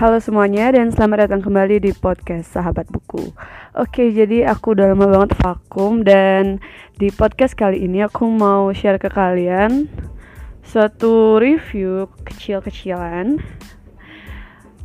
Halo semuanya dan selamat datang kembali di podcast Sahabat Buku. Oke, jadi aku udah lama banget vakum dan di podcast kali ini aku mau share ke kalian suatu review kecil-kecilan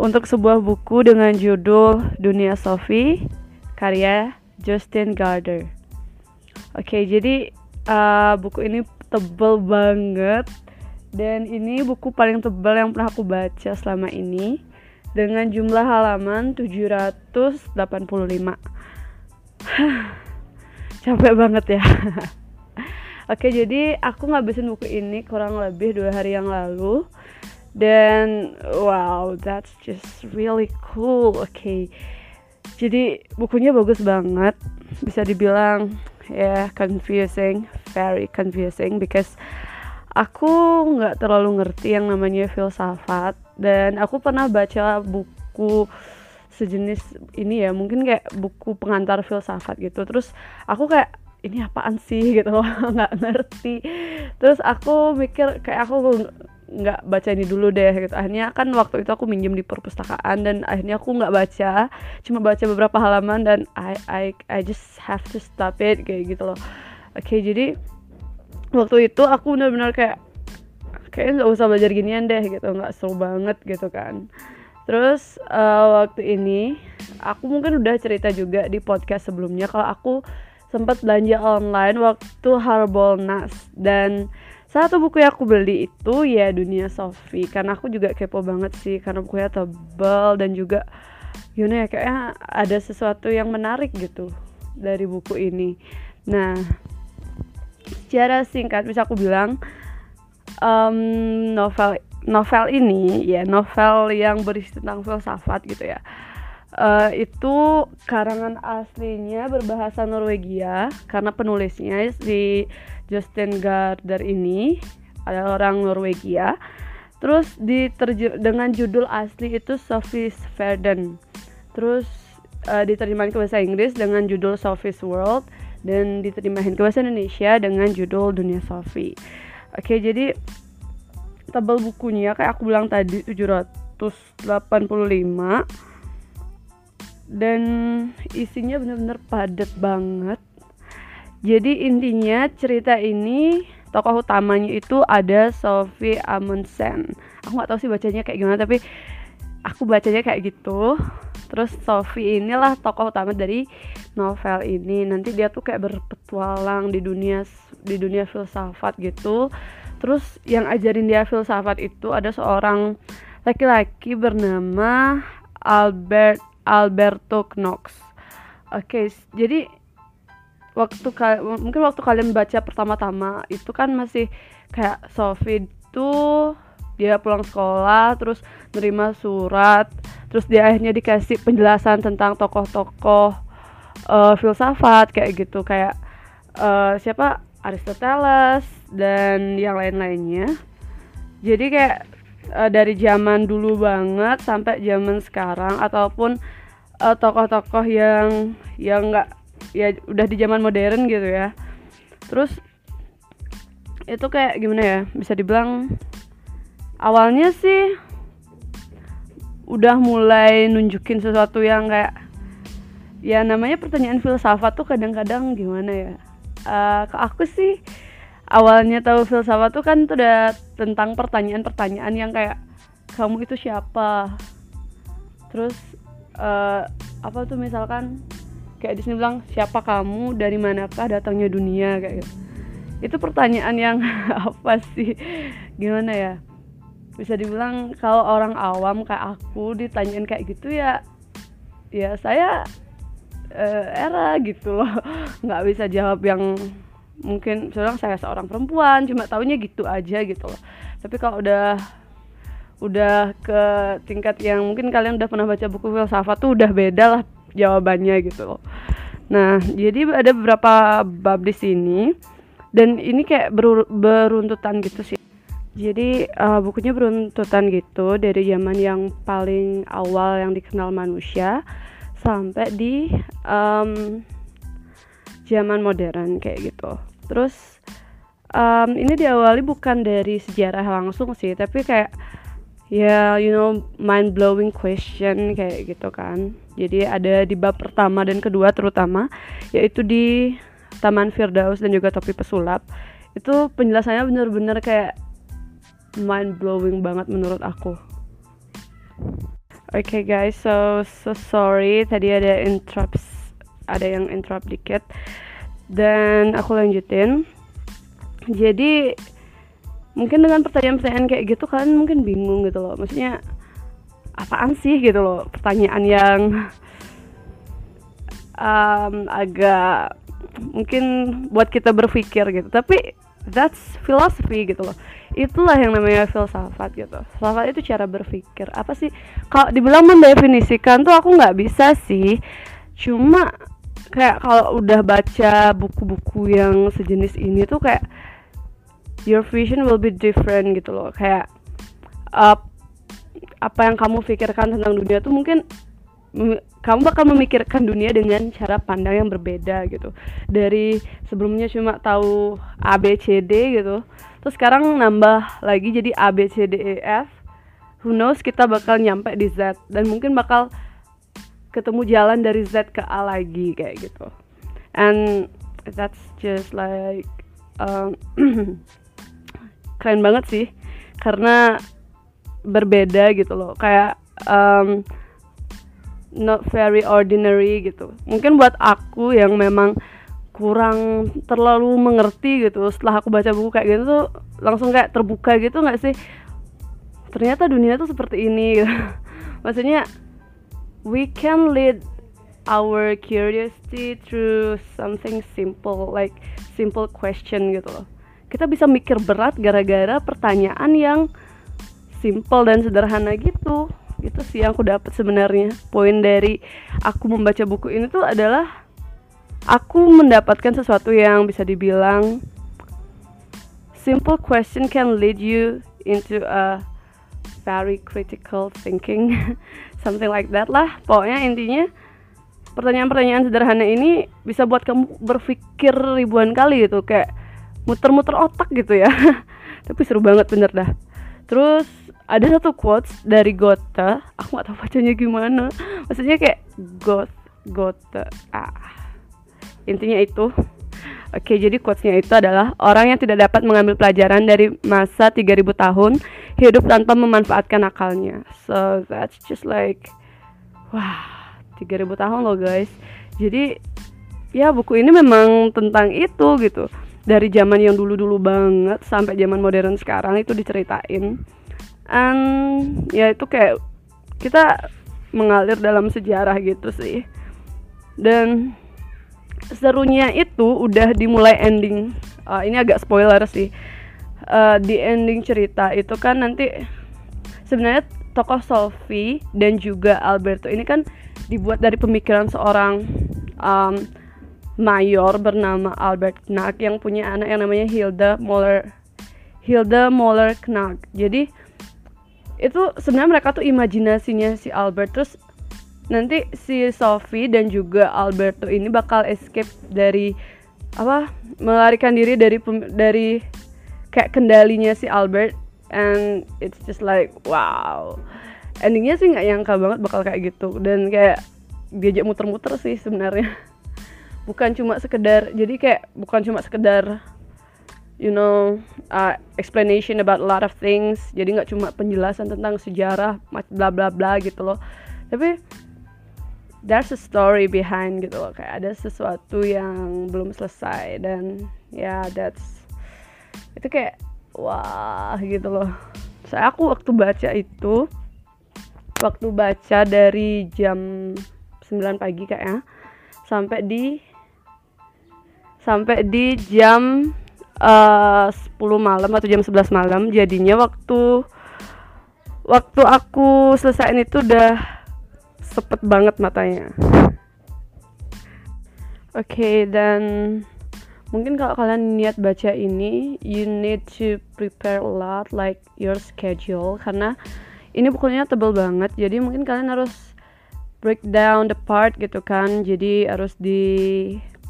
untuk sebuah buku dengan judul Dunia Sophie karya Justin Gardner. Oke, jadi uh, buku ini tebel banget dan ini buku paling tebal yang pernah aku baca selama ini dengan jumlah halaman 785 capek banget ya. Oke jadi aku ngabisin buku ini kurang lebih dua hari yang lalu. Dan wow that's just really cool. Oke okay. jadi bukunya bagus banget. Bisa dibilang ya yeah, confusing very confusing because aku nggak terlalu ngerti yang namanya filsafat dan aku pernah baca buku sejenis ini ya mungkin kayak buku pengantar filsafat gitu. Terus aku kayak ini apaan sih? gitu loh nggak ngerti. Terus aku mikir kayak aku nggak baca ini dulu deh gitu. Akhirnya kan waktu itu aku minjem di perpustakaan dan akhirnya aku nggak baca cuma baca beberapa halaman dan I I I just have to stop it kayak gitu loh. Oke okay, jadi waktu itu aku benar-benar kayak kayaknya nggak usah belajar ginian deh gitu nggak seru banget gitu kan. Terus uh, waktu ini aku mungkin udah cerita juga di podcast sebelumnya kalau aku sempat belanja online waktu Harbolnas dan satu buku yang aku beli itu ya Dunia Sofi. Karena aku juga kepo banget sih karena bukunya tebal dan juga gimana ya kayaknya ada sesuatu yang menarik gitu dari buku ini. Nah secara singkat bisa aku bilang um, novel novel ini ya novel yang berisi tentang filsafat gitu ya. Uh, itu karangan aslinya berbahasa Norwegia karena penulisnya si Justin Gardner ini adalah orang Norwegia. Terus diterjem dengan judul asli itu Sophie's Verden. Terus uh, diterjemahkan ke bahasa Inggris dengan judul Sophie's World dan diterjemahkan ke bahasa Indonesia dengan judul Dunia Sophie Oke, jadi tebal bukunya kayak aku bilang tadi 785 dan isinya bener-bener padat banget. Jadi intinya cerita ini tokoh utamanya itu ada Sophie Amundsen. Aku nggak tahu sih bacanya kayak gimana tapi aku bacanya kayak gitu. Terus Sophie inilah tokoh utama dari novel ini. Nanti dia tuh kayak berpetualang di dunia di dunia filsafat gitu. Terus yang ajarin dia filsafat itu ada seorang laki-laki bernama Albert Alberto Knox. Oke okay, jadi waktu mungkin waktu kalian baca pertama-tama itu kan masih kayak Sophie itu dia pulang sekolah terus nerima surat terus dia akhirnya dikasih penjelasan tentang tokoh-tokoh uh, filsafat kayak gitu. Kayak uh, siapa Aristoteles dan yang lain-lainnya. Jadi kayak uh, dari zaman dulu banget sampai zaman sekarang ataupun tokoh tokoh-tokoh yang yang nggak ya udah di zaman modern gitu ya. Terus itu kayak gimana ya? Bisa dibilang awalnya sih udah mulai nunjukin sesuatu yang kayak ya namanya pertanyaan filsafat tuh kadang-kadang gimana ya uh, ke aku sih awalnya tahu filsafat tuh kan tuh udah tentang pertanyaan-pertanyaan yang kayak kamu itu siapa? Terus uh, apa tuh misalkan kayak di sini bilang siapa kamu? Dari manakah datangnya dunia? Kayak gitu. Itu pertanyaan yang apa sih? Gimana ya? Bisa dibilang kalau orang awam kayak aku ditanyain kayak gitu ya ya saya uh, era gitu loh. Nggak bisa jawab yang mungkin seorang saya seorang perempuan cuma taunya gitu aja gitu loh. Tapi kalau udah udah ke tingkat yang mungkin kalian udah pernah baca buku filsafat tuh udah beda lah jawabannya gitu loh. Nah, jadi ada beberapa bab di sini dan ini kayak ber beruntutan gitu sih. Jadi uh, bukunya beruntutan gitu dari zaman yang paling awal yang dikenal manusia sampai di um, zaman modern kayak gitu. Terus um, ini diawali bukan dari sejarah langsung sih, tapi kayak ya you know mind blowing question kayak gitu kan. Jadi ada di bab pertama dan kedua terutama yaitu di Taman Firdaus dan juga Topi Pesulap. Itu penjelasannya bener-bener kayak mind blowing banget menurut aku. Oke okay guys, so so sorry tadi ada interrupts, ada yang interrupt dikit dan aku lanjutin. Jadi mungkin dengan pertanyaan-pertanyaan kayak gitu kalian mungkin bingung gitu loh. Maksudnya apaan sih gitu loh pertanyaan yang um, agak mungkin buat kita berpikir gitu. Tapi that's philosophy gitu loh itulah yang namanya filsafat gitu. Filsafat itu cara berpikir. Apa sih? Kalau dibilang mendefinisikan tuh aku nggak bisa sih. Cuma kayak kalau udah baca buku-buku yang sejenis ini tuh kayak your vision will be different gitu loh. Kayak uh, apa yang kamu pikirkan tentang dunia tuh mungkin kamu bakal memikirkan dunia dengan cara pandang yang berbeda gitu. Dari sebelumnya cuma tahu A B C D gitu. Terus sekarang nambah lagi jadi A B C D E F. Who knows kita bakal nyampe di Z. Dan mungkin bakal ketemu jalan dari Z ke A lagi kayak gitu. And that's just like um, keren banget sih. Karena berbeda gitu loh. Kayak um, not very ordinary gitu. Mungkin buat aku yang memang kurang terlalu mengerti gitu setelah aku baca buku kayak gitu tuh langsung kayak terbuka gitu nggak sih? Ternyata dunia tuh seperti ini gitu. maksudnya we can lead our curiosity through something simple like simple question gitu loh. Kita bisa mikir berat gara-gara pertanyaan yang simple dan sederhana gitu itu sih yang aku dapat sebenarnya. Poin dari aku membaca buku ini tuh adalah aku mendapatkan sesuatu yang bisa dibilang simple question can lead you into a very critical thinking. Something like that lah. Pokoknya intinya pertanyaan-pertanyaan sederhana ini bisa buat kamu berpikir ribuan kali gitu. Kayak muter-muter otak gitu ya. Tapi seru banget bener dah. Terus ada satu quotes dari Goethe aku gak tahu bacanya gimana maksudnya kayak Goethe Goethe ah intinya itu Oke, jadi quotesnya itu adalah orang yang tidak dapat mengambil pelajaran dari masa 3000 tahun hidup tanpa memanfaatkan akalnya. So that's just like wah, 3000 tahun loh guys. Jadi ya buku ini memang tentang itu gitu. Dari zaman yang dulu-dulu banget sampai zaman modern sekarang itu diceritain and ya itu kayak kita mengalir dalam sejarah gitu sih. Dan serunya itu udah dimulai ending. Uh, ini agak spoiler sih. Uh, di ending cerita itu kan nanti sebenarnya tokoh Sophie dan juga Alberto ini kan dibuat dari pemikiran seorang um, mayor bernama Albert Knack yang punya anak yang namanya Hilda Moller Hilda Moller Knack jadi itu sebenarnya mereka tuh imajinasinya si Albert. Terus nanti si Sophie dan juga Alberto ini bakal escape dari apa melarikan diri dari dari kayak kendalinya si Albert. And it's just like wow. Endingnya sih nggak nyangka banget bakal kayak gitu. Dan kayak diajak muter-muter sih sebenarnya. Bukan cuma sekedar jadi kayak bukan cuma sekedar you know uh, explanation about a lot of things. Jadi nggak cuma penjelasan tentang sejarah bla bla bla gitu loh. Tapi there's a story behind gitu loh. Kayak ada sesuatu yang belum selesai dan ya yeah, that's itu kayak wah gitu loh. Saya aku waktu baca itu waktu baca dari jam 9 pagi kayaknya sampai di sampai di jam uh, 10 malam atau jam 11 malam. Jadinya waktu waktu aku selesaiin itu udah sepet banget matanya. Okay, dan mungkin kalau kalian niat baca ini you need to prepare a lot like your schedule. Karena ini bukunya tebel banget jadi mungkin kalian harus break down the part gitu kan. Jadi harus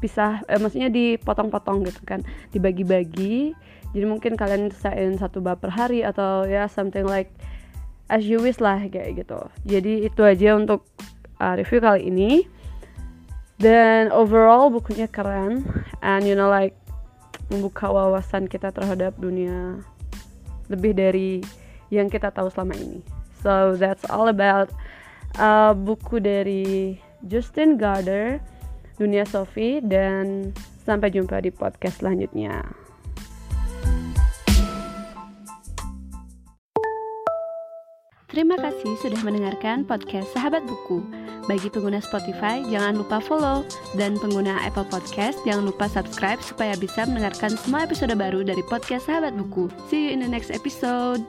dipisah eh, maksudnya dipotong-potong gitu kan dibagi-bagi. Jadi mungkin kalian selesaiin satu bab per hari atau ya something like as you wish lah kayak gitu. Jadi itu aja untuk uh, review kali ini. Dan overall bukunya keren. And you know like membuka wawasan kita terhadap dunia lebih dari yang kita tahu selama ini. So that's all about uh, buku dari Justin Gardner Dunia Sophie dan sampai jumpa di podcast selanjutnya. Terima kasih sudah mendengarkan podcast Sahabat Buku. Bagi pengguna Spotify, jangan lupa follow. Dan pengguna Apple Podcast, jangan lupa subscribe supaya bisa mendengarkan semua episode baru dari podcast Sahabat Buku. See you in the next episode.